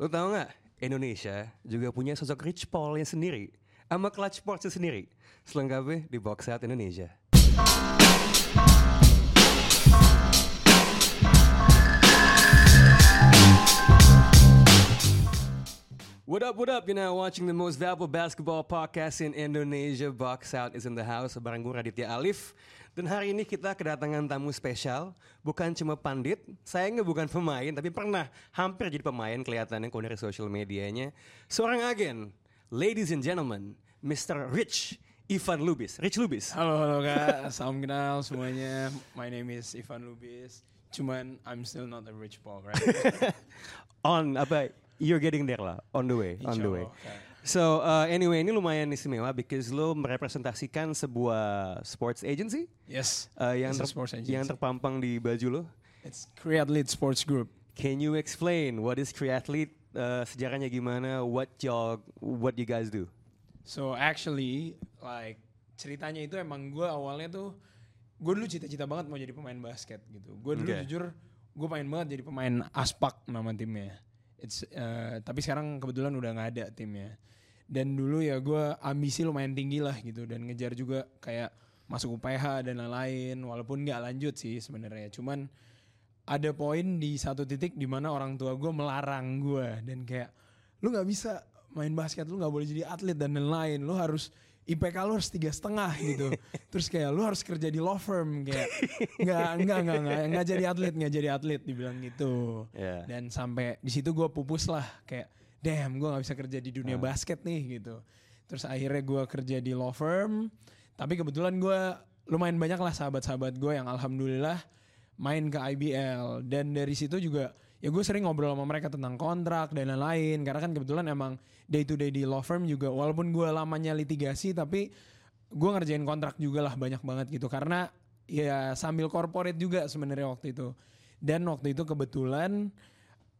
Lo tau nggak? Indonesia juga punya sosok Rich Paul yang sendiri. Sama Clutch Sports sendiri. Selengkapnya di Box Out Indonesia. What up, what up? You're now watching the most valuable basketball podcast in Indonesia. Box Out is in the house. Bareng gue Raditya Alif. Dan hari ini kita kedatangan tamu spesial. Bukan cuma pandit. Sayangnya bukan pemain, tapi pernah hampir jadi pemain kelihatannya kalau dari social medianya. Seorang agen. Ladies and gentlemen, Mr. Rich Ivan Lubis. Rich Lubis. Halo halo kak, salam kenal semuanya. My name is Ivan Lubis. Cuman I'm still not a rich Paul, right? On apa? You're getting there lah. On the way. on the way. Kak. So uh, anyway, ini lumayan istimewa because lo merepresentasikan sebuah sports agency Yes. uh, yang ter- sports agency. yang terpampang di baju lo. It's Creathlete Sports Group. Can you explain what is triathlete? Uh, sejarahnya gimana? What y'all, what you guys do? So actually, like ceritanya itu emang gue awalnya tuh gue dulu cita-cita banget mau jadi pemain basket gitu. Gue dulu Oke. jujur gue pengen banget jadi pemain aspak nama timnya. It's uh, tapi sekarang kebetulan udah nggak ada timnya. Dan dulu ya gue ambisi lumayan tinggi lah gitu. Dan ngejar juga kayak masuk UPH dan lain-lain. Walaupun nggak lanjut sih sebenarnya. Cuman ada poin di satu titik di mana orang tua gue melarang gue. Dan kayak lu nggak bisa main basket lu nggak boleh jadi atlet dan lain-lain. Lu harus IPK lu harus tiga setengah gitu. Terus kayak lu harus kerja di law firm kayak. Nggak nggak nggak nggak nggak jadi atlet nggak jadi atlet dibilang gitu. Yeah. dan sampai di situ gue pupus lah. Kayak damn gue nggak bisa kerja di dunia basket nih gitu. Terus akhirnya gue kerja di law firm. Tapi kebetulan gue lumayan banyak lah sahabat-sahabat gue yang alhamdulillah main ke IBL dan dari situ juga ya gue sering ngobrol sama mereka tentang kontrak dan lain-lain. Karena kan kebetulan emang day to day di law firm juga walaupun gue lamanya litigasi tapi gue ngerjain kontrak juga lah banyak banget gitu. Karena ya sambil corporate juga sebenarnya waktu itu. Dan waktu itu kebetulan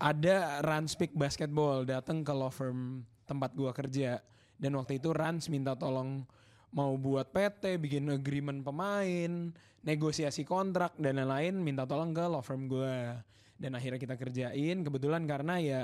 ada Rans Pick Basketball datang ke law firm tempat gua kerja. Dan waktu itu Rans minta tolong mau buat PT, bikin agreement pemain, negosiasi kontrak dan lain-lain minta tolong ke law firm gua. Dan akhirnya kita kerjain. Kebetulan karena ya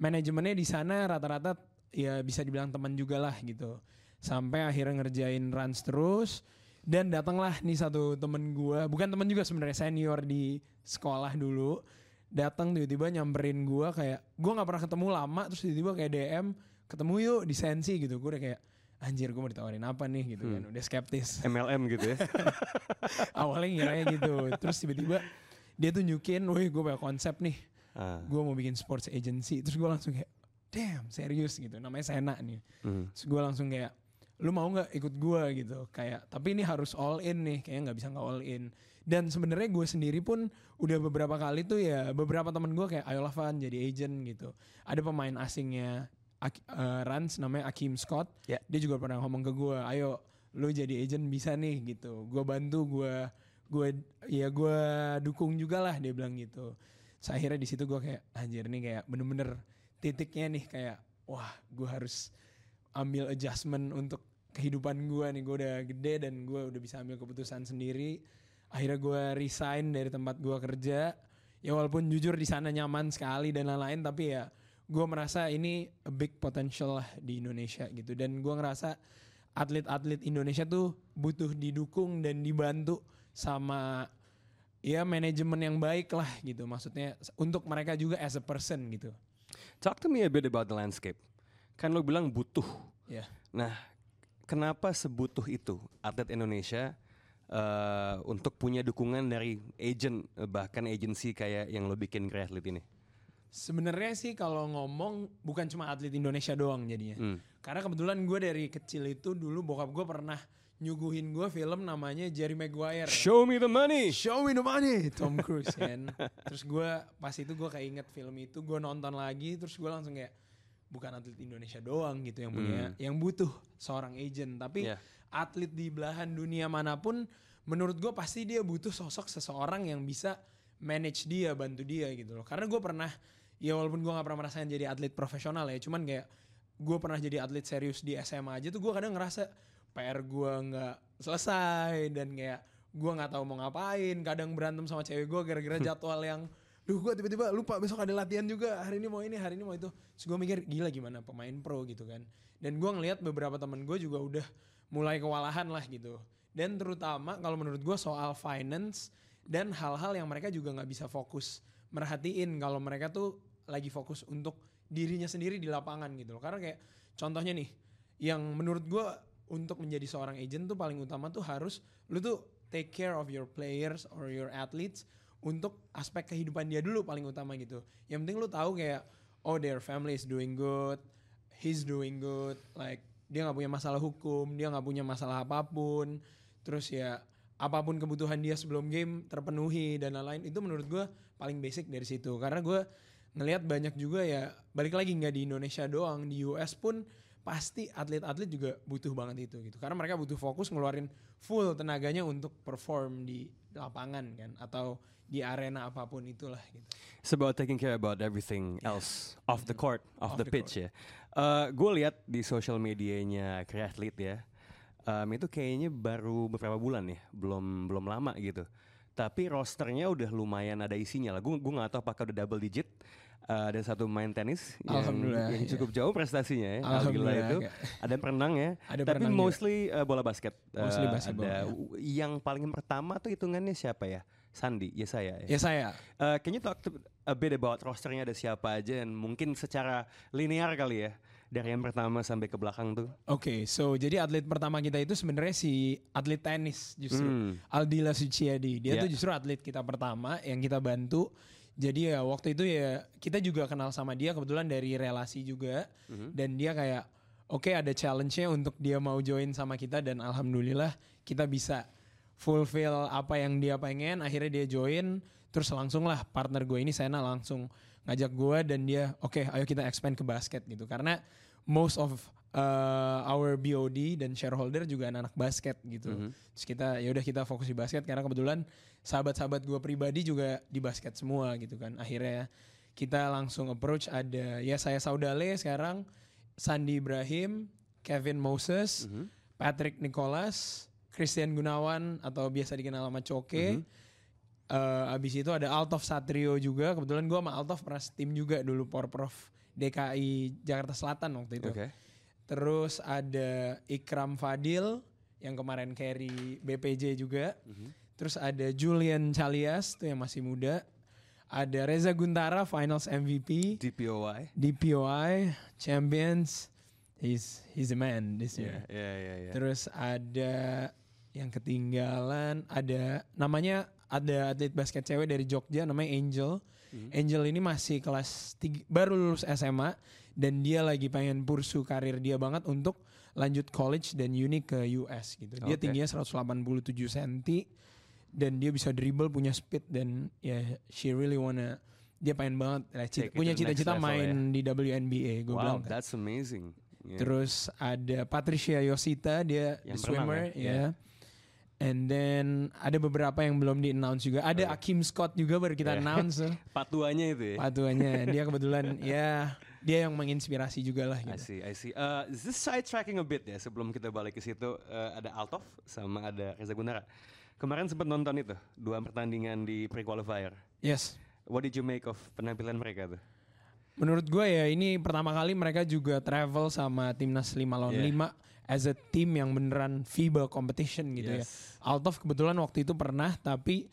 manajemennya di sana rata-rata ya bisa dibilang teman juga lah gitu. Sampai akhirnya ngerjain Rans terus. Dan datanglah nih satu temen gua, bukan temen juga sebenarnya senior di sekolah dulu datang tiba-tiba nyamperin gua kayak gua nggak pernah ketemu lama terus tiba-tiba kayak DM ketemu yuk di sensi gitu. Gue udah kayak anjir gue mau ditawarin apa nih? Gitu kan udah skeptis. MLM gitu ya? awalnya ngiranya gitu. Terus tiba-tiba dia tunjukin wih gue punya konsep nih. Ah. gue mau bikin sports agency. Terus gue langsung kayak damn serius gitu. Namanya Sena nih. Hmm. terus gue langsung kayak lu mau nggak ikut gue gitu. Kayak tapi ini harus all in nih. Kayaknya nggak bisa nggak all in dan sebenarnya gue sendiri pun udah beberapa kali tuh ya beberapa teman gue kayak ayolah Van jadi agent gitu. Ada pemain asingnya Ak- eh, Rans namanya Akim Scott. Ya. dia juga pernah ngomong ke gue ayo lu jadi agent bisa nih gitu. Gue bantu gue gue ya gue dukung juga lah dia bilang gitu. So, akhirnya di situ gue kayak anjir nih kayak bener-bener titiknya nih kayak wah gue harus ambil adjustment untuk kehidupan gue nih. Gue udah gede dan gue udah bisa ambil keputusan sendiri akhirnya gue resign dari tempat gue kerja. Ya walaupun jujur di sana nyaman sekali dan lain-lain tapi ya gue merasa ini a big potential lah di Indonesia gitu. Dan gue ngerasa atlet-atlet Indonesia tuh butuh didukung dan dibantu sama ya manajemen yang baik lah gitu. Maksudnya untuk mereka juga as a person gitu. Talk to me a bit about the landscape. Kan lo bilang butuh. ya. Nah, kenapa sebutuh itu atlet Indonesia eh, untuk punya dukungan dari agent eh, bahkan agensi kayak yang lo bikin Creathlete ini? Sebenarnya sih kalau ngomong bukan cuma atlet Indonesia doang jadinya. Hmm. Karena kebetulan gue dari kecil itu dulu bokap gue pernah nyuguhin gue film namanya Jerry Maguire. Show me the money. Show me the money, Tom Cruise kan. terus gue pas itu gue kayak inget film itu gue nonton lagi terus gue langsung kayak bukan atlet Indonesia doang gitu yang punya yang butuh seorang agent tapi Yeah. Atlet di belahan dunia mana pun menurut gue pasti dia butuh sosok seseorang yang bisa manage dia bantu dia gitu loh. Karena gue pernah ya walaupun gue nggak pernah merasakan jadi atlet profesional ya cuman kayak gue pernah jadi atlet serius di SMA aja tuh gue kadang ngerasa PR gue nggak selesai dan kayak gue nggak tahu mau ngapain kadang berantem sama cewek gue gara-gara jadwal yang duh gue tiba-tiba lupa besok ada latihan juga hari ini mau ini hari ini mau itu. Terus gue mikir gila gimana pemain pro gitu kan. Dan gue ngelihat beberapa teman gue juga udah mulai kewalahan lah gitu dan terutama kalau menurut gue soal finance dan hal-hal yang mereka juga nggak bisa fokus merhatiin kalau mereka tuh lagi fokus untuk dirinya sendiri di lapangan gitu loh karena kayak contohnya nih yang menurut gue untuk menjadi seorang agent tuh paling utama tuh harus lu tuh take care of your players or your athletes untuk aspek kehidupan dia dulu paling utama gitu. Yang penting lu tahu kayak oh their family is doing good, he's doing good, like dia nggak punya masalah hukum, dia nggak punya masalah apa pun. Terus ya apa pun kebutuhan dia sebelum game terpenuhi dan lain-lain itu menurut gue paling basic dari situ. Karena gue ngelihat banyak juga ya balik lagi nggak di Indonesia doang di US pun pasti atlet-atlet juga butuh banget itu gitu karena mereka butuh fokus ngeluarin full tenaganya untuk perform di lapangan kan atau di arena apa pun itulah gitu. It's about taking care about everything else off the court, off, Off the, the pitch ya. Uh, gue lihat di social medianya Creathlete ya, um, itu kayaknya baru beberapa bulan ya, belum belum lama gitu. Tapi rosternya udah lumayan ada isinya lah. Gue gue nggak tahu apakah udah double digit. Uh, ada satu main tenis yang, yang iya. cukup jauh prestasinya ya. Alhamdulillah, Alhamdulillah itu. kayak- Ada yang perenang ya. Ada tapi perenang juga. mostly uh, bola basket. Uh, Mostly basketball, ada ya. yang paling pertama tuh hitungannya siapa ya? Sandi, ya saya. Ya. Ya saya Uh, can you talk to a bit about rosternya ada siapa aja dan mungkin secara linear kali ya dari yang pertama sampai ke belakang tuh. Oke, so jadi atlet pertama kita itu sebenarnya si atlet tenis justru Hmm. Aldila Suciadi. Dia Ya. tuh justru atlet kita pertama yang kita bantu. Jadi ya waktu itu ya kita juga kenal sama dia kebetulan dari relasi juga dan dia kayak oke ada challenge-nya untuk dia mau join sama kita dan alhamdulillah kita bisa fulfill apa yang dia pengen. Akhirnya dia join terus langsung lah partner gue ini Sena langsung ngajak gue dan dia oke ayo kita expand ke basket gitu karena most of uh, our BOD dan shareholder juga anak-anak basket gitu. Terus kita ya udah kita fokus di basket karena kebetulan sahabat-sahabat gue pribadi juga di basket semua gitu kan. Akhirnya kita langsung approach ada ya saya Saudale sekarang, Sandi Ibrahim, Kevin Moses, Patrick Nicholas, Christian Gunawan atau biasa dikenal sama Coke. Eh, abis itu ada Altov Satrio juga. Kebetulan gue sama Altov pernah tim juga dulu Porprov DKI Jakarta Selatan waktu itu. Oke. Terus ada Ikram Fadil yang kemarin carry BPJ juga. Terus ada Julian Chalias tuh yang masih muda. Ada Reza Guntara Finals MVP, DPOY. DPOI Champions. He's he's a man this year. ya, ya, ya. Terus ada yang ketinggalan, ada namanya ada atlet basket cewek dari Jogja namanya Angel. Angel ini masih kelas tiga, baru lulus SMA dan dia lagi pengen pursu karir dia banget untuk lanjut college dan uni ke US gitu. Dia Oke. tingginya 187 cm dan dia bisa dribble, punya speed dan ya she really wanna dia pengen banget it cita- punya cita-cita main di WNBA gue Wow, bilang kan. that's amazing. Yeah. Terus ada Patricia Yosita dia Yang swimmer berenang ya? ya. And then ada beberapa yang belum di announce juga. Ada Akim Scott juga baru kita Yeah. announce. Patuanya itu ya. Patuannya dia kebetulan ya dia yang menginspirasi juga lah I gitu. see, I see. Uh, this side tracking a bit ya sebelum kita balik ke situ uh, ada Altov sama ada Reza Guntara. Kemarin sempat nonton itu dua pertandingan di pre-qualifier. Yes. What did you make of penampilan mereka tuh? Menurut gue ya ini pertama kali mereka juga travel sama timnas 5 lawan Yeah. 5 as a team yang beneran FIBA competition gitu ya. Yes. Altov kebetulan waktu itu pernah tapi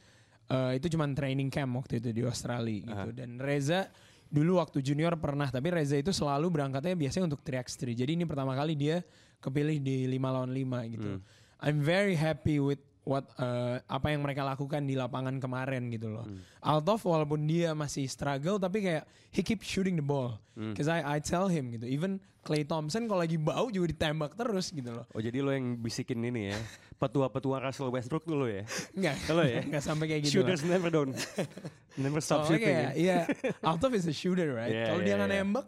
eh, itu cuman training camp waktu itu di Australia gitu. Dan Reza dulu waktu junior pernah tapi Reza itu selalu berangkatnya biasanya untuk 3x3. Jadi ini pertama kali dia kepilih di 5 lawan 5 gitu. I'm very happy with what eh, apa yang mereka lakukan di lapangan kemarin gitu loh. Altov walaupun dia masih struggle tapi kayak he keep shooting the ball. Cause I I tell him gitu. Even Clay Thompson kalau lagi bau juga ditembak terus gitu loh. Oh jadi lo yang bisikin ini ya, petua-petua Russell Westbrook dulu ya? Enggak. Kalau ya? Enggak sampai kayak gitu. lah. Shooters never down, never stop Soalnya shooting. ya? iya, Altov is a shooter, right? Yeah, Kalau dia yeah, nggak yeah. nembak,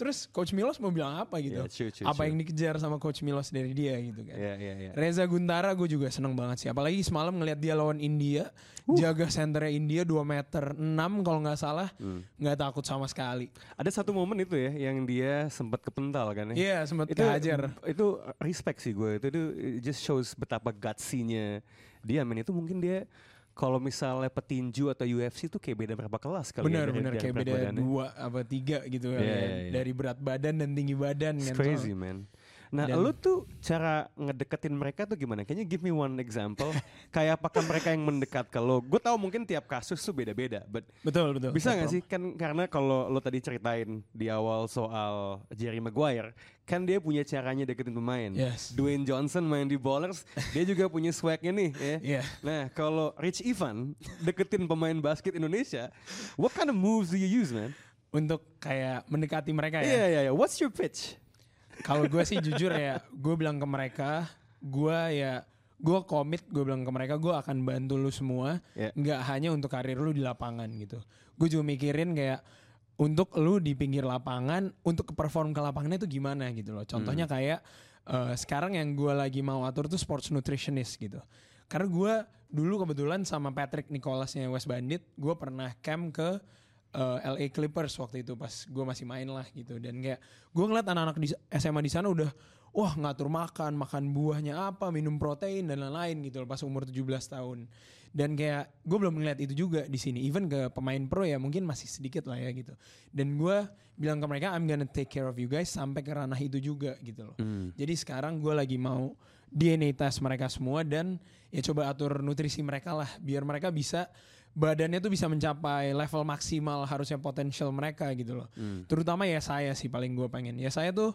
terus Coach Milos mau bilang apa gitu? Yeah, true, true, apa true. yang dikejar sama Coach Milos dari dia gitu kan? Iya iya iya. Reza Guntara gue juga seneng banget sih. Apalagi semalam ngelihat dia lawan India, jaga senternya India 2 meter 6 kalau nggak salah, Hmm. nggak takut sama sekali. Ada satu momen itu ya yang dia sempat kepental kan ya? Iya, sempat itu kehajar. itu respect sih gue itu itu it just shows betapa gutsy-nya dia men itu mungkin dia kalau misalnya petinju atau UFC tuh kayak beda berapa kelas kali bener ya bener kayak beda badannya. dua apa tiga gitu Iya, kan iya, iya. dari berat badan dan tinggi badan It's kan crazy soalnya. man. Nah, Dan- lu tuh cara ngedeketin mereka tuh gimana? You give me one example? Kayak apakah mereka yang mendekat ke lo? Gue tahu mungkin tiap kasus tuh beda-beda, but betul betul bisa nggak sih? Kan karena kalau lo tadi ceritain di awal soal Jerry Maguire, kan dia punya caranya deketin pemain. Yes. Dwayne Johnson main di Ballers, dia juga punya swagnya nih, ya. Iya. Nah, kalau Rich Ivan deketin pemain basket Indonesia, what kind of moves do you use, man? untuk kayak mendekati mereka Iya, ya iya, iya. What's your pitch? Kalau gue sih jujur ya gue bilang ke mereka gue ya gue komit gue bilang ke mereka gue akan bantu lu semua. Nggak hanya untuk karir lu di lapangan gitu. Gue juga mikirin kayak untuk lu di pinggir lapangan untuk ke perform ke lapangannya itu gimana gitu loh. Contohnya kayak eh, sekarang yang gue lagi mau atur tuh sports nutritionist gitu. Karena gue dulu kebetulan sama Patrick Nicholasnya West Bandit gue pernah camp ke eh, LA Clippers waktu itu pas gue masih main lah gitu. Dan kayak gue ngeliat anak-anak di SMA di sana udah wah ngatur makan makan buahnya apa minum protein dan lain-lain gitu loh pas umur 17 tahun. Dan kayak gue belum ngeliat itu juga di sini. Even ke pemain pro ya mungkin masih sedikit lah ya gitu. Dan gue bilang ke mereka I'm gonna take care of you guys sampai ke ranah itu juga gitu loh. Jadi sekarang gue lagi mau DNA test mereka semua dan ya coba atur nutrisi mereka lah biar mereka bisa badannya tuh bisa mencapai level maksimal harusnya potensial mereka gitu loh. Terutama ya saya sih paling gue pengen. Ya saya tuh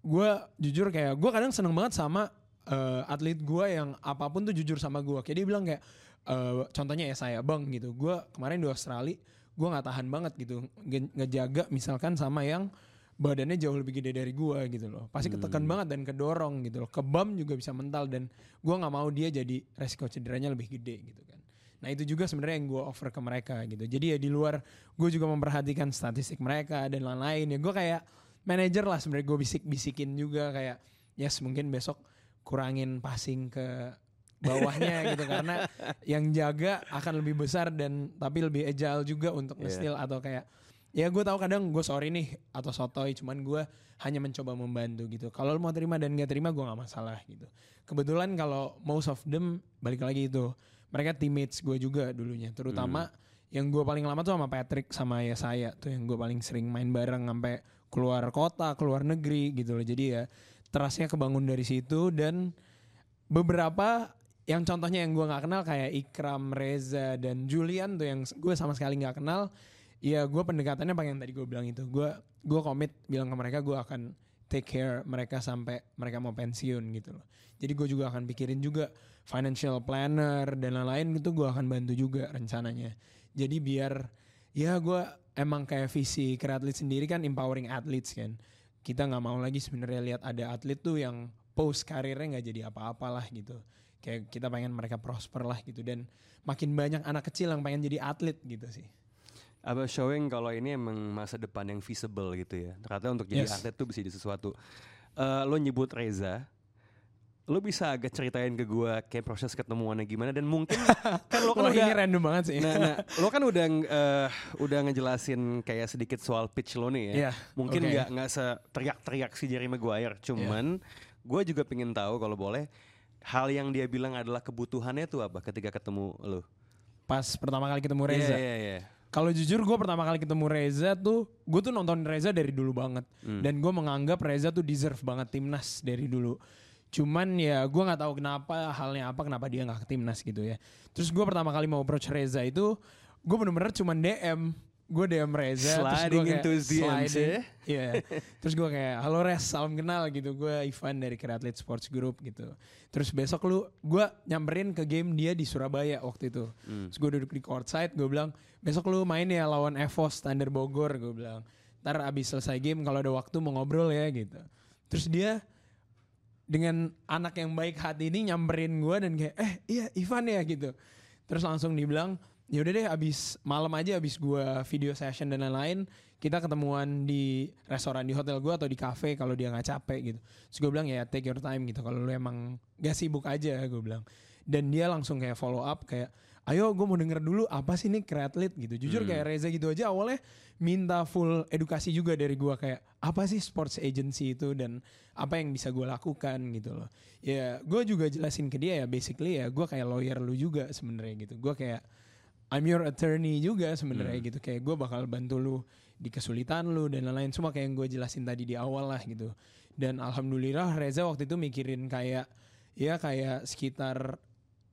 gue jujur kayak gue kadang seneng banget sama eh, atlet gue yang apa pun tuh jujur sama gue. Kayak dia bilang kayak eh, contohnya ya saya bang gitu. Gue kemarin di Australia gue nggak tahan banget gitu nge- ngejaga misalkan sama yang badannya jauh lebih gede dari gue gitu loh. Pasti ketekan banget dan kedorong gitu loh. Kebam juga bisa mental dan gue nggak mau dia jadi resiko cederanya lebih gede gitu kan. Nah itu juga sebenarnya yang gue offer ke mereka gitu. Jadi ya di luar gue juga memperhatikan statistik mereka dan lain-lain ya. Gue kayak manajer lah sebenarnya gue bisik-bisikin juga kayak yes mungkin besok kurangin passing ke bawahnya gitu karena yang jaga akan lebih besar dan tapi lebih agile juga untuk Iya. nge-steal atau kayak ya gue tahu kadang gue sorry nih atau sotoy cuman gue hanya mencoba membantu gitu kalau mau terima dan gak terima gue nggak masalah gitu kebetulan kalau most of them balik lagi itu mereka teammates gue juga dulunya terutama yang gue paling lama tuh sama Patrick sama ya saya tuh yang gue paling sering main bareng sampai keluar kota keluar negeri gitu loh. Jadi ya trustnya kebangun dari situ dan beberapa yang contohnya yang gue nggak kenal kayak Ikram, Reza dan Julian tuh yang gue sama sekali nggak kenal ya gue pendekatannya pakai yang tadi gue bilang itu. Gue gue komit bilang ke mereka gue akan take care mereka sampai mereka mau pensiun gitu loh. Jadi gue juga akan pikirin juga financial planner dan lain-lain gitu gue akan bantu juga rencananya jadi biar ya gue emang kayak visi kreatlet sendiri kan empowering athletes kan kita nggak mau lagi sebenarnya lihat ada atlet tuh yang post karirnya nggak jadi apa-apalah gitu kayak kita pengen mereka prosper lah gitu dan makin banyak anak kecil yang pengen jadi atlet gitu sih Apa showing kalau ini emang masa depan yang visible gitu ya. Ternyata untuk jadi Yes. atlet tuh bisa jadi sesuatu. Eh, lo nyebut Reza, lo bisa agak ceritain ke gue kayak proses ketemuannya gimana dan mungkin kan lo kan Wah, udah ini random banget sih Nah, nah, lo kan udah eh, udah ngejelasin kayak sedikit soal pitch lo nih ya. Iya, Mungkin nggak nggak seteriak-teriak si Jerry Maguire, cuman gue juga pengen tahu kalau boleh hal yang dia bilang adalah kebutuhannya tuh apa ketika ketemu lo. pas pertama kali ketemu Reza Iya, iya, iya. Kalau jujur gue pertama kali ketemu Reza tuh gue tuh nonton Reza dari dulu banget dan gue menganggap Reza tuh deserve banget timnas dari dulu. Cuman ya gue nggak tahu kenapa halnya apa kenapa dia nggak ke timnas gitu ya. Terus gue pertama kali mau approach Reza itu gue bener-bener cuman DM gue DM Reza terus Sliding gua kayak into his DMs, sliding. ya? Iya. terus gue kayak halo Res salam kenal gitu gue Ivan dari Creatlet Sports Group gitu. Terus besok lu gue nyamperin ke game dia di Surabaya waktu itu. Terus gue duduk di courtside gue bilang besok lu main ya lawan Evos Standar Bogor gue bilang. Ntar abis selesai game kalau ada waktu mau ngobrol ya gitu. Terus dia dengan anak yang baik hati ini nyamperin gue dan kayak eh iya Ivan ya gitu. Terus langsung dibilang ya udah deh abis malam aja abis gue video session dan lain-lain kita ketemuan di restoran di hotel gue atau di cafe kalau dia nggak capek gitu. Terus gue bilang ya take your time gitu kalau lu emang gak sibuk aja gue bilang. Dan dia langsung kayak follow up kayak ayo gue mau denger dulu apa sih nih kreatlet gitu. Jujur Hmm. kayak Reza gitu aja awalnya minta full edukasi juga dari gue kayak apa sih sports agency itu dan apa yang bisa gue lakukan gitu loh. Ya gue juga jelasin ke dia ya basically ya gue kayak lawyer lu juga sebenarnya gitu. Gue kayak I'm your attorney juga sebenarnya Hmm. gitu kayak gue bakal bantu lu di kesulitan lu dan lain-lain semua kayak yang gue jelasin tadi di awal lah gitu dan alhamdulillah Reza waktu itu mikirin kayak ya kayak sekitar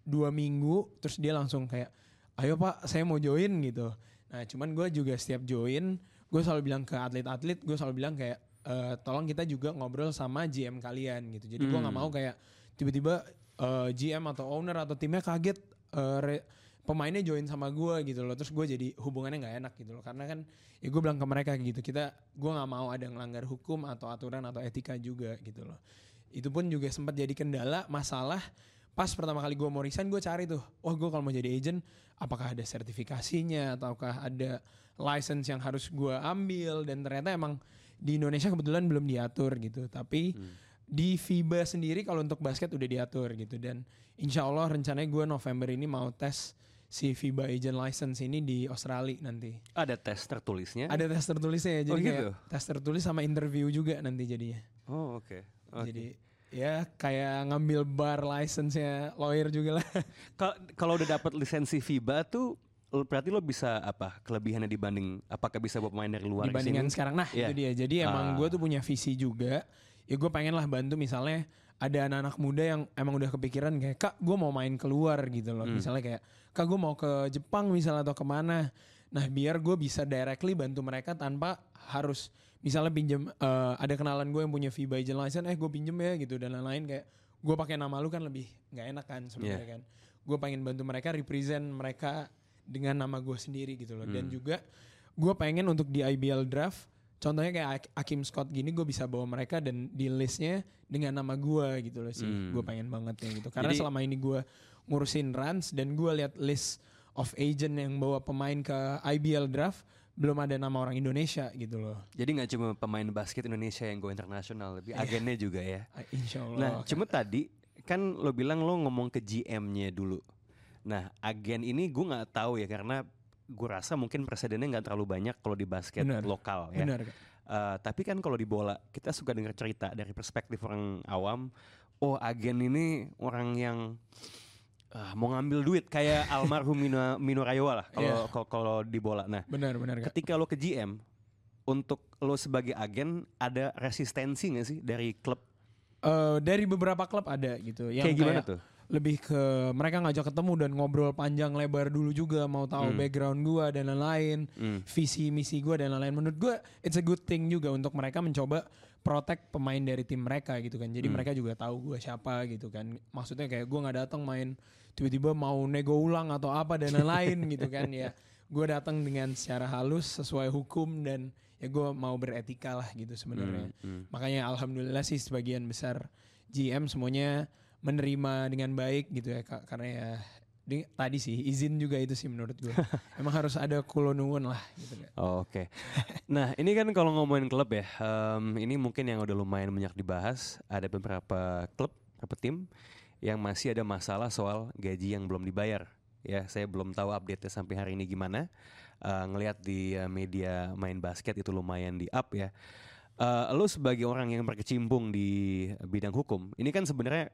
dua minggu terus dia langsung kayak ayo pak saya mau join gitu. Nah cuman gue juga setiap join gue selalu bilang ke atlet-atlet gue selalu bilang kayak "Eh, tolong kita juga ngobrol sama GM kalian gitu. Jadi gue nggak Hmm. mau kayak tiba-tiba eh, GM atau owner atau timnya kaget eh, re- pemainnya join sama gue gitu loh. Terus gue jadi hubungannya nggak enak gitu loh. Karena kan ya gue bilang ke mereka gitu kita gue nggak mau ada ngelanggar hukum atau aturan atau etika juga gitu loh. Itu pun juga sempat jadi kendala masalah pas pertama kali gue mau resign gue cari tuh wah gue kalau mau jadi agent apakah ada sertifikasinya ataukah ada license yang harus gue ambil dan ternyata emang di Indonesia kebetulan belum diatur gitu tapi di FIBA sendiri kalau untuk basket udah diatur gitu dan insya Allah rencananya gue November ini mau tes si FIBA agent license ini di Australia nanti Ada tes tertulisnya. ada tes tertulisnya ya jadi Oh, kayak gitu? tes tertulis sama interview juga nanti jadinya Oh oke. Oke. jadi ya kayak ngambil bar license-nya lawyer juga lah. Ka- kalau udah dapat lisensi FIBA tuh berarti lo bisa apa kelebihannya dibanding apakah bisa bawa pemain dari luar dibandingkan ke sini? sekarang. Nah Iya. itu dia. Jadi emang Ah. gue tuh punya visi juga. Ya gue pengen lah bantu misalnya ada anak-anak muda yang emang udah kepikiran kayak kak gue mau main keluar gitu loh. Hmm. Misalnya kayak kak gue mau ke Jepang misalnya atau ke mana. Nah biar gue bisa directly bantu mereka tanpa harus misalnya pinjem eh, ada kenalan gue yang punya FIBA agent license eh gue pinjem ya gitu dan lain-lain kayak gue pakai nama lu kan lebih nggak enak kan sebenarnya Iya. kan. Gue pengen bantu mereka represent mereka dengan nama gue sendiri gitu loh. Hmm. Dan juga gue pengen untuk di IBL draft contohnya kayak Ak- Akim Scott gini gue bisa bawa mereka dan di listnya dengan nama gue gitu loh sih Hmm. gue pengen banget ya gitu karena Jadi- selama ini gue ngurusin runs dan gue lihat list of agent yang bawa pemain ke IBL draft belum ada nama orang Indonesia gitu loh Jadi nggak cuma pemain basket Indonesia yang go internasional, tapi Iya. agennya juga ya. Ah, Insya Allah Nah, cuma tadi kan lo bilang lo ngomong ke GM-nya dulu. Nah, agen ini gue nggak tahu ya karena gue rasa mungkin presidennya nggak terlalu banyak kalau di basket Benar. lokal ya. benar Kak. Eh, tapi kan kalau di bola kita suka dengar cerita dari perspektif orang awam. Oh, agen ini orang yang ah, mau ngambil duit kayak almarhum Mino, Mino Raiola lah kalau Iya. kalau- di bola. Nah, benar benar ketika lo ke GM untuk lo sebagai agen ada resistensi nggak sih dari klub Eh, dari beberapa klub ada gitu yang kayak gimana kayak tuh? lebih ke mereka ngajak ketemu dan ngobrol panjang lebar dulu juga mau tahu Hmm. background gua dan lain-lain Hmm. visi misi gua dan lain-lain menurut gua it's a good thing juga untuk mereka mencoba protect pemain dari tim mereka gitu kan jadi Hmm. mereka juga tahu gua siapa gitu kan maksudnya kayak gua nggak datang main tiba-tiba mau nego ulang atau apa dan lain-lain gitu kan ya gua datang dengan secara halus sesuai hukum dan ya gua mau beretika lah gitu sebenarnya Hmm, hmm. Makanya alhamdulillah sih sebagian besar GM semuanya menerima dengan baik gitu ya Kak. Karena ya di- tadi sih izin juga itu sih menurut gue. Emang harus ada kulonuwun lah gitu Kak. Oh, Oke. Nah ini kan kalau ngomongin klub ya, em, ini mungkin yang udah lumayan banyak dibahas. Ada beberapa klub, beberapa tim yang masih ada masalah soal gaji yang belum dibayar. Ya, saya belum tahu update-nya sampai hari ini gimana. Eh, ngelihat di eh, media main basket itu lumayan di up ya. Eh, lo sebagai orang yang berkecimpung di bidang hukum, ini kan sebenarnya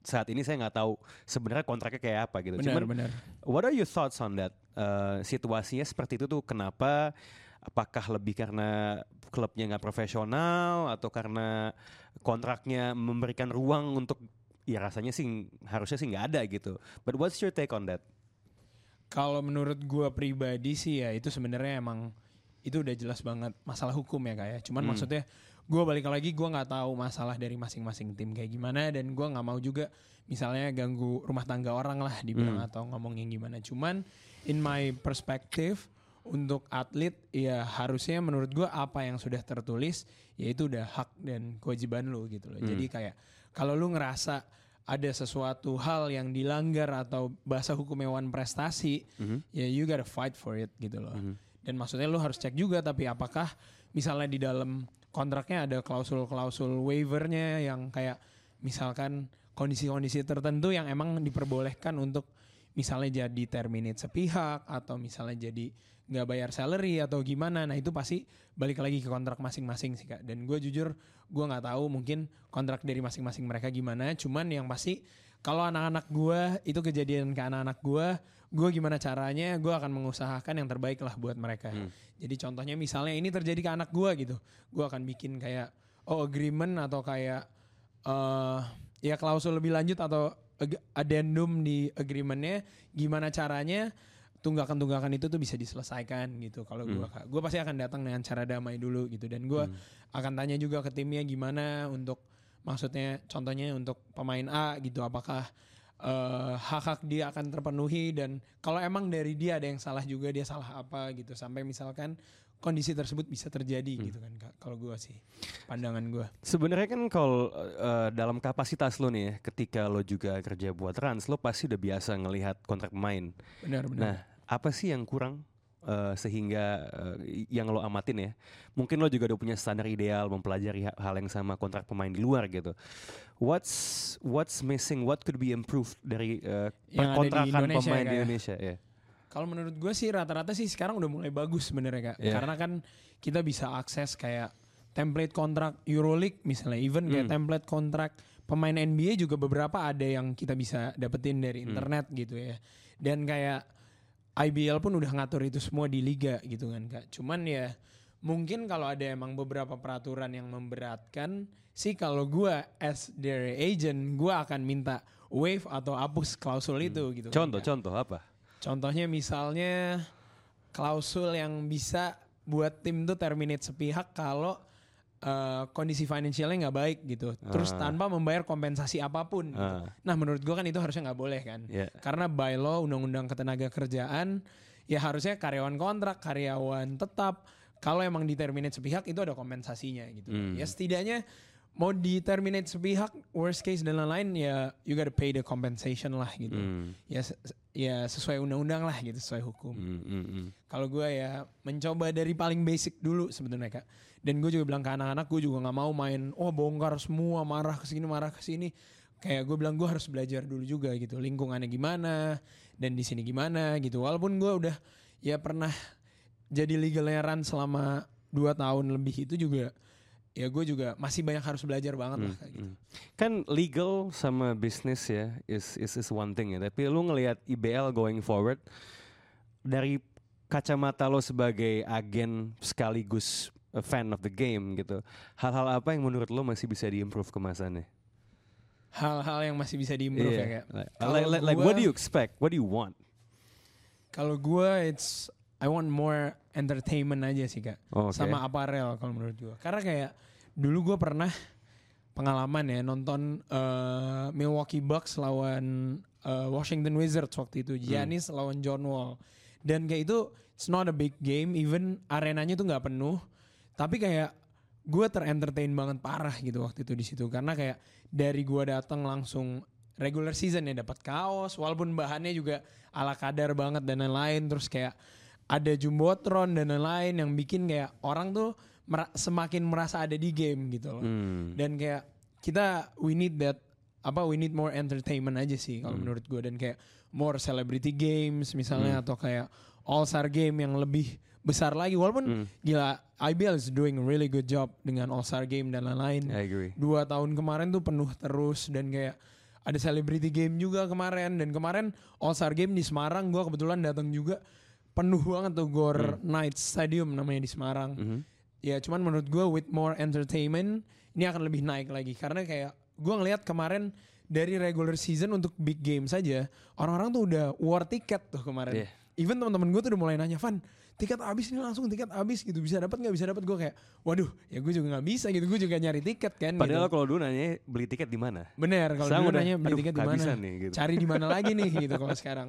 saat ini saya nggak tahu sebenarnya kontraknya kayak apa gitu. Benar Cuman benar. What are your thoughts on that? Eh, situasinya seperti itu tuh kenapa? Apakah lebih karena klubnya nggak profesional atau karena kontraknya memberikan ruang untuk ya rasanya sih harusnya sih nggak ada gitu. But what's your take on that? Kalau menurut gue pribadi sih ya itu sebenarnya emang itu udah jelas banget masalah hukum ya kayak. Cuman Hmm. maksudnya gue balik lagi gue nggak tahu masalah dari masing-masing tim kayak gimana dan gue nggak mau juga misalnya ganggu rumah tangga orang lah dibilang Hmm. atau ngomongin gimana. Cuman in my perspective untuk atlet ya harusnya menurut gue apa yang sudah tertulis ya itu udah hak dan kewajiban lu gitu loh. Hmm. Jadi kayak kalau lu ngerasa ada sesuatu hal yang dilanggar atau bahasa hukum hewan prestasi Mhm. ya you gotta fight for it gitu loh. Mhm. Dan maksudnya lu harus cek juga tapi apakah misalnya di dalam kontraknya ada klausul-klausul waivernya yang kayak misalkan kondisi-kondisi tertentu yang emang diperbolehkan untuk misalnya jadi terminate sepihak atau misalnya jadi nggak bayar salary atau gimana. Nah itu pasti balik lagi ke kontrak masing-masing sih kak. Dan gue jujur gue nggak tahu mungkin kontrak dari masing-masing mereka gimana. Cuman yang pasti kalau anak-anak gue itu kejadian ke anak-anak gue gue gimana caranya gue akan mengusahakan yang terbaik lah buat mereka. Hmm. jadi contohnya misalnya ini terjadi ke anak gue gitu. Gue akan bikin kayak oh agreement atau kayak eh ya klausul lebih lanjut atau addendum di agreementnya gimana caranya tunggakan-tunggakan itu tuh bisa diselesaikan gitu. Kalau gue Hmm. gue pasti akan datang dengan cara damai dulu gitu. Dan gue akan tanya juga ke timnya gimana untuk maksudnya contohnya untuk pemain A gitu. Apakah eh, hak-hak dia akan terpenuhi dan kalau emang dari dia ada yang salah juga dia salah apa gitu. Sampai misalkan kondisi tersebut bisa terjadi Hmm. gitu kan kalau gue sih pandangan gue Sebenarnya kan kalau eh, dalam kapasitas lo nih ya, ketika lo juga kerja buat Rans, lo pasti udah biasa ngelihat kontrak pemain. benar-benar Nah, apa sih yang kurang eh, sehingga eh, yang lo amatin ya? Mungkin lo juga udah punya standar ideal mempelajari ha- hal yang sama kontrak pemain di luar gitu. What's what's missing? What could be improved dari di perkontrakan Indonesia pemain ya, di. Indonesia? Ya. Kalau menurut gue sih rata-rata sih sekarang udah mulai bagus sebenarnya kak. Iya. Karena kan kita bisa akses kayak template kontrak Euroleague misalnya, even kayak Hmm. template kontrak pemain NBA juga beberapa ada yang kita bisa dapetin dari Hmm. internet gitu ya. Dan kayak IBL pun udah ngatur itu semua di liga gitu kan kak. Cuman ya mungkin kalau ada emang beberapa peraturan yang memberatkan sih kalau gue as their agent gue akan minta waive atau hapus klausul itu gitu. kan, Contoh, Kak. contoh apa? Contohnya misalnya klausul yang bisa buat tim tuh terminate sepihak kalau eh, kondisi finansialnya nggak baik gitu. Terus Ah. tanpa membayar kompensasi apa pun. gitu. Ah. Nah menurut gua kan itu harusnya nggak boleh kan. Ya. Karena by law undang-undang ketenaga kerjaan ya harusnya karyawan kontrak, karyawan tetap kalau emang di terminate sepihak itu ada kompensasinya gitu. Hmm. Ya setidaknya mau di terminate sepihak worst case dan lain-lain ya you gotta pay the compensation lah gitu. Hmm. Ya ya sesuai undang-undang lah gitu, sesuai hukum. Hmm, hmm, hmm. Kalau gue ya mencoba dari paling basic dulu sebenarnya kak. Dan gue juga bilang ke anak-anak gue juga nggak mau main oh bongkar semua marah ke sini marah ke sini. Kayak gue bilang gue harus belajar dulu juga gitu lingkungannya gimana dan di sini gimana gitu. Walaupun gue udah ya pernah jadi legal selama dua tahun lebih itu juga ya gue juga masih banyak harus belajar banget lah kayak gitu. Hmm. Kan legal sama bisnis ya is, is is one thing ya. Tapi lu ngelihat IBL going forward dari kacamata lo sebagai agen sekaligus a fan of the game gitu. Hal-hal apa yang menurut lo masih bisa diimprove kemasannya? Hal-hal yang masih bisa diimprove ya kayak. Like, like, like gua- what do you expect? What do you want? Kalau gue it's I want more entertainment aja sih kak. Oh, oke. Sama aparel kalau menurut gue. Karena kayak dulu gue pernah pengalaman ya nonton eh, Milwaukee Bucks lawan eh, Washington Wizards waktu itu. Giannis lawan John Wall. Dan kayak itu it's not a big game. Even arenanya tuh nggak penuh. Tapi kayak gue terentertain banget parah gitu waktu itu di situ. Karena kayak dari gue datang langsung regular season ya dapat kaos. Walaupun bahannya juga ala kadar banget dan lain-lain. Terus kayak ada jumbotron dan lain-lain yang bikin kayak orang tuh mera- semakin merasa ada di game gitu loh. Hmm. Dan kayak kita we need that apa we need more entertainment aja sih kalau menurut gue dan kayak more celebrity games misalnya atau kayak all star game yang lebih besar lagi. Walaupun gila IBL is doing a really good job dengan all star game dan lain-lain. I agree. dua tahun kemarin tuh penuh terus dan kayak ada celebrity game juga kemarin. Dan kemarin All Star Game di Semarang gua kebetulan datang juga penuh banget tuh Gor Knights Stadium namanya di Semarang. Mhm. ya cuman menurut gua with more entertainment ini akan lebih naik lagi. Karena kayak gua ngelihat kemarin dari regular season untuk big game saja orang-orang tuh udah war tiket tuh kemarin. Iya. even teman-teman gue tuh udah mulai nanya Van tiket habis nih langsung tiket habis gitu. Bisa dapat nggak? Bisa dapat gue kayak waduh ya gue juga nggak bisa gitu. Gue juga nyari tiket kan Padahal gitu. kalau dulu nanya beli tiket di mana? bener kalau dulu udah, nanya beli aduh, tiket di mana? gitu. cari di mana lagi nih? Gitu kalau sekarang.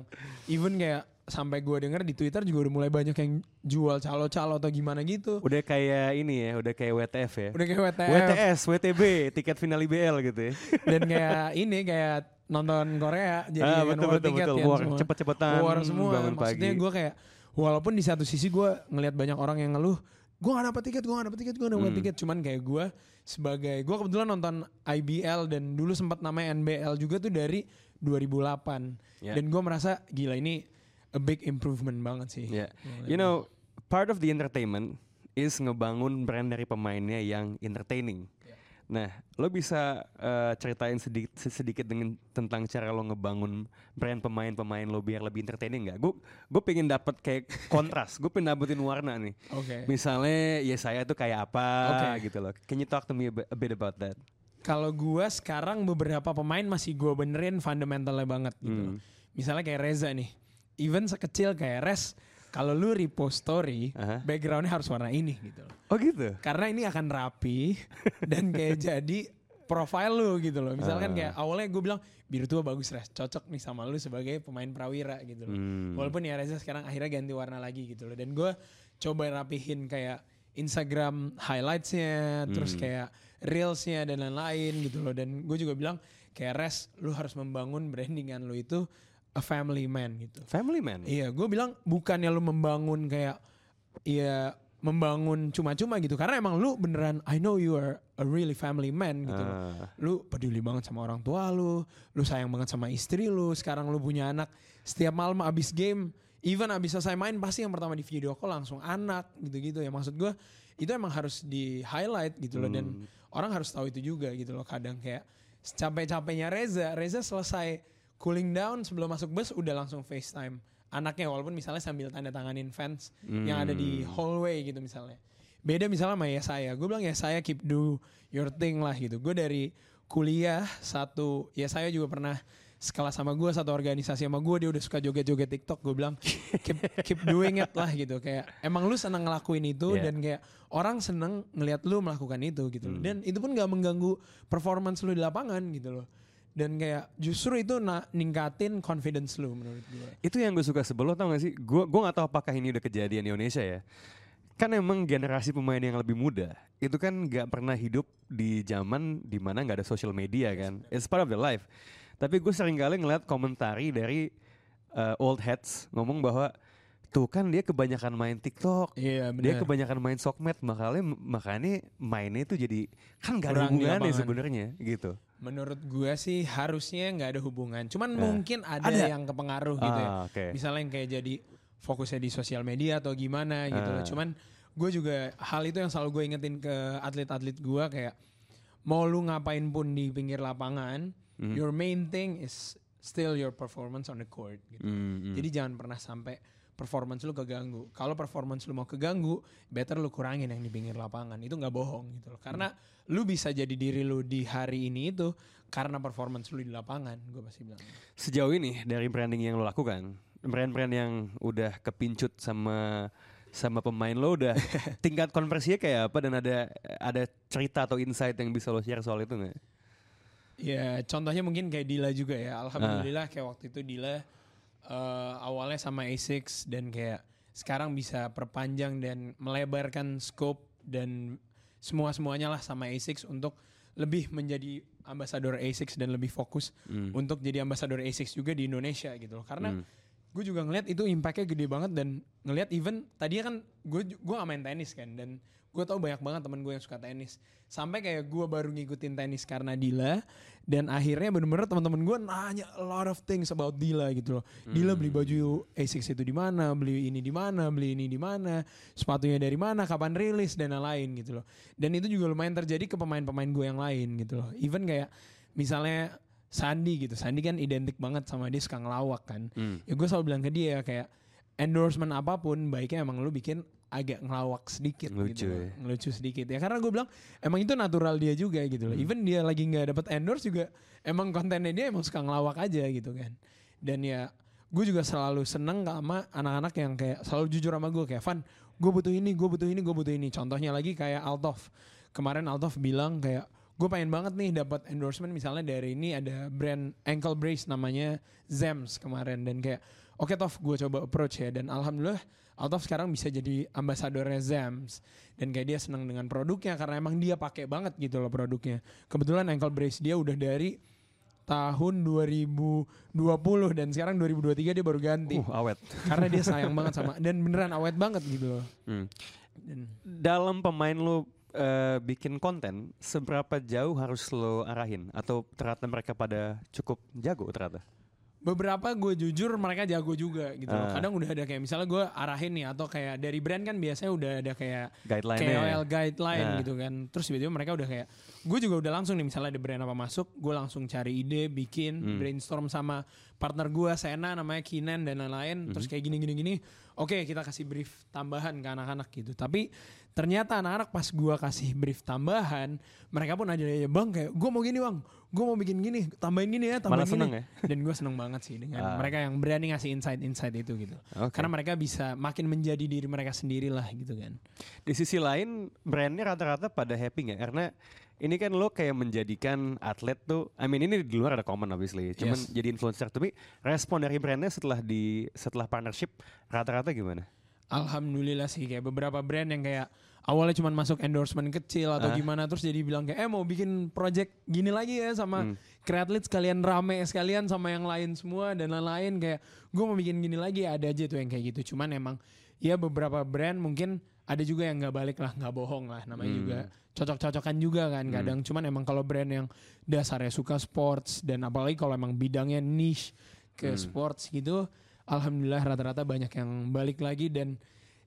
Even kayak sampai gue denger di Twitter juga udah mulai banyak yang jual calo-calo atau gimana gitu Udah kayak ini ya, udah kayak WTF ya. udah kayak WTF WTS, WTB, tiket final IBL gitu ya. dan kayak ini kayak nonton Korea jadi Ah, betul, war betul, tiket betul. kan War, semua. cepet-cepetan, war semua bangun maksudnya gue kayak walaupun di satu sisi gue ngelihat banyak orang yang ngeluh gue gak dapet tiket gue gak dapet tiket gue gak dapet Hmm. tiket cuman kayak gue sebagai gue kebetulan nonton IBL dan dulu sempat namanya NBL juga tuh dari 2008 Yeah. dan gue merasa gila ini a big improvement banget sih. Yeah. You know, part of the entertainment is ngebangun brand dari pemainnya yang entertaining. Nah, lo bisa eh, ceritain sedikit sedikit dengan tentang cara lo ngebangun brand pemain-pemain lo biar lebih entertaining nggak? Gue gue pengen dapat kayak kontras, gue pengen dapetin warna nih. Oke. Misalnya ya saya tuh kayak apa Oke. gitu loh. Can you talk to me a bit, about that? Kalau gua sekarang beberapa pemain masih gua benerin fundamentalnya banget gitu. Hmm. Misalnya kayak Reza nih. Even sekecil kayak Res, kalau lu repost story, Aha. backgroundnya harus warna ini gitu loh. Oh gitu. Karena ini akan rapi dan kayak jadi profile lu gitu loh. Misalkan Ah. kayak awalnya gue bilang biru tua bagus Res, cocok nih sama lu sebagai pemain prawira gitu loh. Hmm. Walaupun ya Reza sekarang akhirnya ganti warna lagi gitu loh. Dan gue coba rapihin kayak Instagram highlightsnya, terus Hmm. kayak reelsnya dan lain-lain gitu loh. Dan gue juga bilang kayak Res, lu harus membangun brandingan lu itu a family man gitu. Family man. Iya, gue bilang bukannya lu membangun kayak ya membangun cuma-cuma gitu karena emang lu beneran I know you are a really family man gitu. Ah. Lu peduli banget sama orang tua lu, lu sayang banget sama istri lu, sekarang lu punya anak, setiap malam abis game, even abis selesai main pasti yang pertama di video call langsung anak gitu-gitu ya. Maksud gue itu emang harus di highlight gitu loh dan orang harus tahu itu juga gitu loh. Kadang kayak capek-capeknya Reza, Reza selesai cooling down sebelum masuk bus udah langsung FaceTime anaknya walaupun misalnya sambil tanda tanganin fans yang ada di hallway gitu misalnya. Beda misalnya sama ya saya, gue bilang ya saya keep do your thing lah gitu. Gue dari kuliah satu, ya saya juga pernah sekelas sama gue satu organisasi sama gue dia udah suka joget-joget TikTok. Gue bilang keep keep doing it lah gitu. Kayak emang lu seneng ngelakuin itu Yeah. dan kayak orang seneng ngelihat lu melakukan itu gitu. Loh dan itu pun gak mengganggu performance lu di lapangan gitu loh dan kayak justru itu na- ningkatin confidence lu menurut gue Itu yang gue suka sebelum tau gak sih? Gue gue nggak tahu apakah ini udah kejadian di Indonesia ya. Kan emang generasi pemain yang lebih muda itu kan nggak pernah hidup di zaman di mana nggak ada social media kan. It's part of the life. Tapi gue sering kali ngeliat komentari dari uh, old heads ngomong bahwa tuh kan dia kebanyakan main TikTok. iya Dia kebanyakan main sokmed makanya makanya mainnya itu jadi kan gak ada hubungannya sebenarnya gitu. Menurut gue sih harusnya nggak ada hubungan cuman Nah, mungkin ada, ada. yang kepengaruh gitu ya Ah, oke. misalnya yang kayak jadi fokusnya di sosial media atau gimana gitu loh. Ah. Cuman gue juga hal itu yang selalu gue ingetin ke atlet-atlet gue kayak mau lu ngapain pun di pinggir lapangan, Hmm. your main thing is still your performance on the court gitu. Hmm, hmm. Jadi jangan pernah sampai performance lu keganggu. Kalau performance lu mau keganggu, better lu kurangin yang di pinggir lapangan. Itu nggak bohong gitu loh. Karena lu bisa jadi diri lu di hari ini itu karena performance lu di lapangan, gue pasti bilang. Sejauh ini dari branding yang lo lakukan, brand-brand yang udah kepincut sama sama pemain lo udah tingkat konversinya kayak apa dan ada ada cerita atau insight yang bisa lo share soal itu nggak? Ya contohnya mungkin kayak Dila juga ya. Alhamdulillah kayak waktu itu Dila eh, awalnya sama A6 dan kayak sekarang bisa perpanjang dan melebarkan scope dan semua semuanya lah sama A6 untuk lebih menjadi ambasador A6 dan lebih fokus Hmm. untuk jadi ambasador A6 juga di Indonesia gitu loh. Karena Hmm. gue juga ngeliat itu impactnya gede banget dan ngeliat even tadinya kan gue gue main tenis kan dan gue tau banyak banget temen gue yang suka tenis. Sampai kayak gue baru ngikutin tenis karena Dila dan akhirnya bener-bener teman-teman gue nanya a lot of things about Dila gitu loh. Dila beli baju A6 itu di mana beli ini di mana beli ini di mana sepatunya dari mana kapan rilis dan lain-lain gitu loh. Dan itu juga lumayan terjadi ke pemain-pemain gue yang lain gitu loh. Even kayak misalnya Sandi gitu. Sandi kan identik banget sama dia suka ngelawak kan. Hmm. ya gue selalu bilang ke dia kayak endorsement apa pun baiknya emang lu bikin agak ngelawak sedikit Lucu gitu loh. ya. ngelucu sedikit ya. Karena gue bilang emang itu natural dia juga gitu Hmm. loh even dia lagi nggak dapat endorse juga emang kontennya dia emang suka ngelawak aja gitu kan. Dan ya gue juga selalu seneng sama anak-anak yang kayak selalu jujur sama gue kayak Van gue butuh ini gue butuh ini gue butuh ini. Contohnya lagi kayak Altov kemarin Altov bilang kayak gue pengen banget nih dapat endorsement misalnya dari ini ada brand ankle brace namanya Zems kemarin. Dan kayak oke Tov gue coba approach ya. Dan alhamdulillah Altov sekarang bisa jadi ambasadornya Zems dan kayak dia senang dengan produknya karena emang dia pakai banget gitu loh produknya kebetulan ankle brace dia udah dari tahun 2020 dan sekarang 2023 dia baru ganti Uh, awet. karena dia sayang banget sama dan beneran awet banget gitu loh Hmm. dan Dalam pemain lo eh, bikin konten, seberapa jauh harus lo arahin atau ternyata mereka pada cukup jago ternyata? Beberapa gue jujur mereka jago juga gitu loh. Ah. Kadang udah ada kayak misalnya gue arahin nih atau kayak dari brand kan biasanya udah ada kayak ya? KOL guideline Ah. gitu kan. Terus tiba-tiba mereka udah kayak gue juga udah langsung nih misalnya ada brand apa masuk, gue langsung cari ide, bikin Hmm. brainstorm sama partner gue Sena namanya Kinan dan lain-lain. Terus Hmm. kayak gini-gini gini. Oke, kita kasih brief tambahan ke anak-anak gitu. Tapi ternyata anak-anak pas gue kasih brief tambahan, mereka pun aja ya bang kayak gue mau gini bang, gue mau bikin gini, tambahin gini ya, tambahin Malah seneng gini. ya? Dan gue seneng banget sih dengan Ah. mereka yang berani ngasih insight-insight itu gitu. Oke. Karena mereka bisa makin menjadi diri mereka sendiri lah gitu kan. Di sisi lain brandnya rata-rata pada happy nggak? Karena ini kan lo kayak menjadikan atlet tuh, I mean ini di luar ada common obviously, cuman Yes. jadi influencer. Tapi respon dari brandnya setelah di setelah partnership rata-rata gimana? Alhamdulillah sih kayak beberapa brand yang kayak awalnya cuma masuk endorsement kecil atau Ah. gimana terus jadi bilang kayak eh mau bikin project gini lagi ya sama Hmm. Sekalian rame sekalian sama yang lain semua dan lain-lain kayak gue mau bikin gini lagi ada aja tuh yang kayak gitu cuman emang ya beberapa brand mungkin ada juga yang nggak balik lah nggak bohong lah namanya Hmm. juga cocok-cocokan juga kan kadang cuman emang kalau brand yang dasarnya suka sports dan apalagi kalau emang bidangnya niche ke Hmm. sports gitu alhamdulillah rata-rata banyak yang balik lagi dan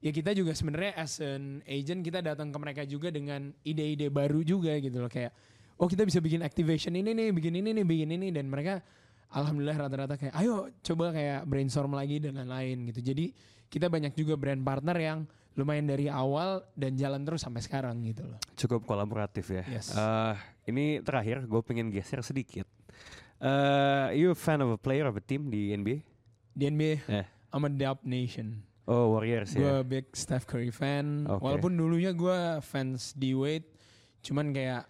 ya kita juga sebenarnya as an agent kita datang ke mereka juga dengan ide-ide baru juga gitu loh kayak oh kita bisa bikin activation ini nih bikin ini nih bikin ini dan mereka alhamdulillah rata-rata kayak ayo coba kayak brainstorm lagi dan lain-lain gitu jadi kita banyak juga brand partner yang lumayan dari awal dan jalan terus sampai sekarang gitu loh Cukup kolaboratif ya. Yes. Eh, ini terakhir gue pengen geser sedikit. Eh, you a fan of a player of a team di NBA? Di NBA Eh. I'm a Dub Nation Oh Warriors gue ya. big Steph Curry fan Oke. walaupun dulunya gue fans D Wade cuman kayak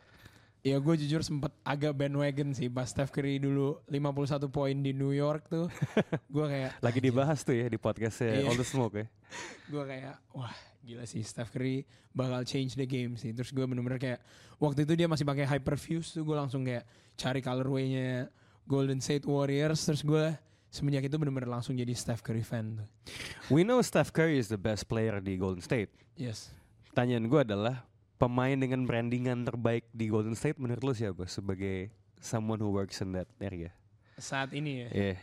ya gue jujur sempet agak bandwagon sih pas Steph Curry dulu 51 poin di New York tuh gue kayak Lagi dibahas tuh ya di podcastnya Iya. All the Smoke ya. gue kayak wah gila sih Steph Curry bakal change the game sih terus gue bener-bener kayak waktu itu dia masih pakai hyperfuse tuh gue langsung kayak cari colorway-nya Golden State Warriors terus gue semenjak itu bener-bener langsung jadi Steph Curry fan We know Steph Curry is the best player di Golden State. yes Pertanyaan gue adalah pemain dengan brandingan terbaik di Golden State menurut lo siapa sebagai someone who works in that area? saat ini ya Eh,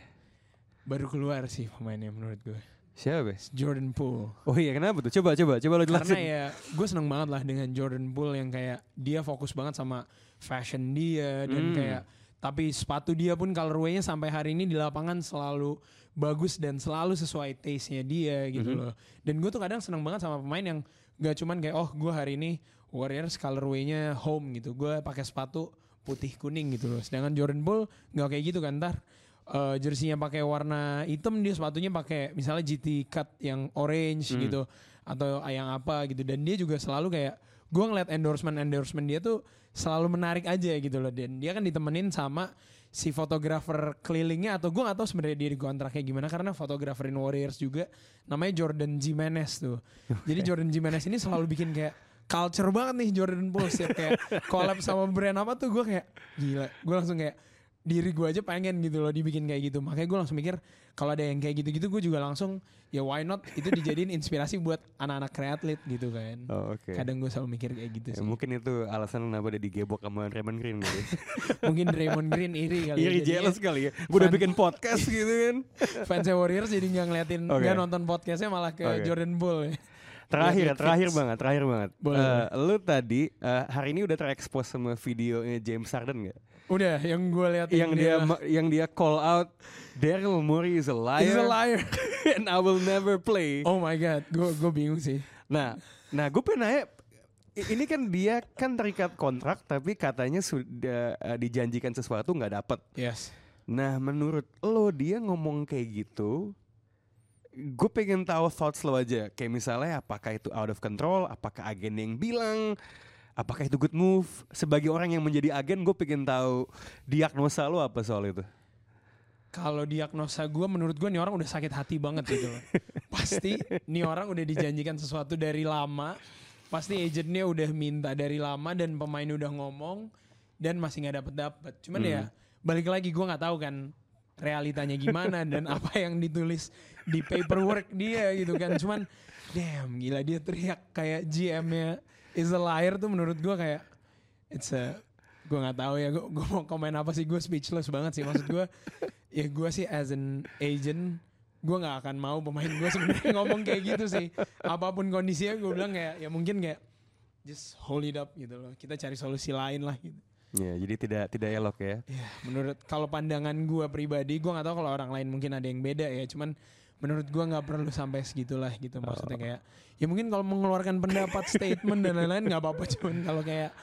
baru keluar sih pemainnya menurut gue siapa? Jordan Poole Oh iya kenapa tuh? Coba coba coba lo karena jelasin. ya gue seneng banget lah dengan Jordan Poole yang kayak dia fokus banget sama fashion dia dan Hmm. kayak tapi sepatu dia pun colorway-nya sampai hari ini di lapangan selalu bagus dan selalu sesuai taste-nya dia gitu Mhm. loh. Dan gue tuh kadang seneng banget sama pemain yang gak cuman kayak oh gue hari ini Warriors colorway-nya home gitu. Gue pakai sepatu putih kuning gitu loh. Sedangkan Jordan Poole nggak kayak gitu kan ntar eh, jersinya pakai warna hitam dia sepatunya pakai misalnya GT cut yang orange Hmm. gitu atau yang apa gitu dan dia juga selalu kayak gue ngeliat endorsement endorsement dia tuh selalu menarik aja gitu loh dan dia kan ditemenin sama si fotografer kelilingnya atau gue gak tahu sebenarnya dia di kontraknya gimana karena fotograferin Warriors juga namanya Jordan Jimenez tuh. Jadi Jordan Jimenez ini selalu bikin kayak culture banget nih Jordan Poole setiap kayak collab sama brand apa tuh gue kayak gila. Gue langsung kayak diri gue aja pengen gitu loh dibikin kayak gitu makanya gue langsung mikir kalau ada yang kayak gitu-gitu gue juga langsung ya why not itu dijadiin inspirasi buat anak-anak kreatlet gitu kan Oh, oke. kadang gue selalu mikir kayak gitu Ya, sih mungkin itu alasan kenapa dia digebok sama Raymond Green kali. mungkin Draymond Green iri kali ya, Iri jadinya jealous kali ya. Udah fan- bikin podcast gitu kan. fans Warriors jadi nggak ngeliatin Oke. nggak nonton podcastnya malah ke Oke. Jordan Poole ya. Terakhir, Netflix. terakhir banget, terakhir banget. Boleh, Eh, lu tadi eh, hari ini udah terekspos sama videonya James Harden gak? Udah yang gue lihat Yang dia yang dia call out Daryl Morey is a liar, He's a liar. And I will never play. oh my god gue gue bingung sih. Nah, nah gue pengen nanya, ini kan dia kan terikat kontrak tapi katanya sudah eh, dijanjikan sesuatu nggak dapet. yes. Nah, menurut lo dia ngomong kayak gitu, gue pengen tahu thoughts lo aja. Kayak misalnya apakah itu out of control, apakah agen yang bilang, apakah itu good move. Sebagai orang yang menjadi agen, gue pengen tahu diagnosa lo apa soal itu. kalau diagnosa gue menurut gue nih orang udah sakit hati banget gitu loh. pasti nih orang udah dijanjikan sesuatu dari lama pasti agentnya udah minta dari lama dan pemain udah ngomong dan masih nggak dapet dapet cuman Hmm. ya balik lagi gue nggak tahu kan realitanya gimana dan apa yang ditulis di paperwork dia gitu kan cuman damn gila dia teriak kayak GM-nya is a liar tuh menurut gue kayak it's a gue nggak tahu ya gue gue mau komen apa sih gue speechless banget sih. Maksud gue ya gue sih as an agent gue nggak akan mau pemain gue sebenarnya ngomong kayak gitu sih. Apa pun kondisinya gue bilang kayak ya mungkin kayak just hold it up gitu loh. Kita cari solusi lain lah gitu. Ya, jadi tidak tidak elok ya. ya menurut kalau pandangan gue pribadi gue nggak tahu kalau orang lain mungkin ada yang beda ya. Cuman menurut gue nggak perlu sampai segitulah gitu maksudnya kayak ya mungkin kalau mengeluarkan pendapat statement dan lain-lain nggak apa-apa cuman kalau kayak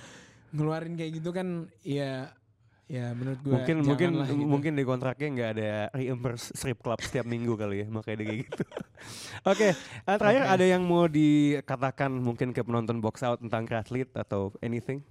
ngeluarin kayak gitu kan ya ya menurut gue mungkin mungkin gitu. mungkin di kontraknya nggak ada reimburse strip club setiap minggu kali ya makanya kayak gitu. Oke, eh, terakhir Oke. ada yang mau dikatakan mungkin ke penonton box out tentang atlet atau anything?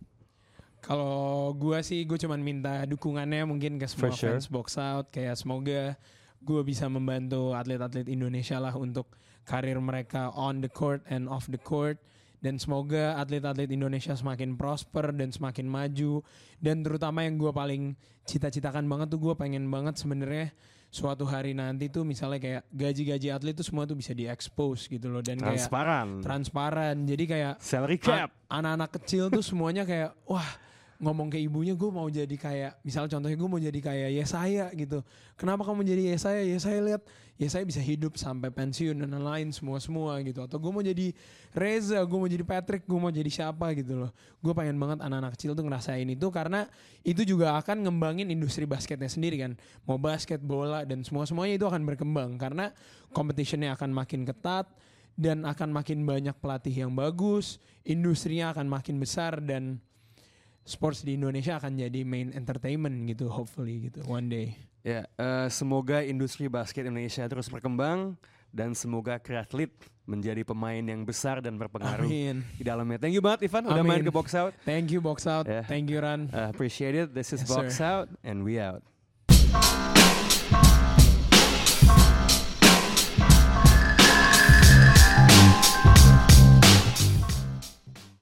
Kalau gua sih gue cuman minta dukungannya mungkin ke semua For sure. fans box out kayak semoga gue bisa membantu atlet-atlet Indonesia lah untuk karir mereka on the court and off the court dan semoga atlet-atlet Indonesia semakin prosper dan semakin maju dan terutama yang gue paling cita-citakan banget tuh gue pengen banget sebenarnya suatu hari nanti tuh misalnya kayak gaji-gaji atlet tuh semua tuh bisa diekspos gitu loh dan kayak Transparan. transparan jadi kayak Salary cap. anak-anak kecil tuh semuanya kayak wah ngomong ke ibunya gue mau jadi kayak misal contohnya gue mau jadi kayak Yesaya gitu. Kenapa kamu jadi Yesaya? Yesaya lihat Yesaya bisa hidup sampai pensiun dan lain-lain semua semua gitu. Atau gue mau jadi Reza gue mau jadi Patrick gue mau jadi siapa gitu loh. Gue pengen banget anak-anak kecil tuh ngerasain itu karena itu juga akan ngembangin industri basketnya sendiri kan. Mau basket bola dan semua semuanya itu akan berkembang karena competitionnya akan makin ketat dan akan makin banyak pelatih yang bagus, industrinya akan makin besar dan sports di Indonesia akan jadi main entertainment gitu hopefully gitu one day. Ya, eh, semoga industri basket Indonesia terus berkembang dan semoga Kreatlet menjadi pemain yang besar dan berpengaruh Amin. di dalamnya. Thank you banget Ivan udah main Amin. ke box out. Thank you box out. Yeah. Thank you Ran. Uh, appreciate it. This is Yes, box sir. out and we out.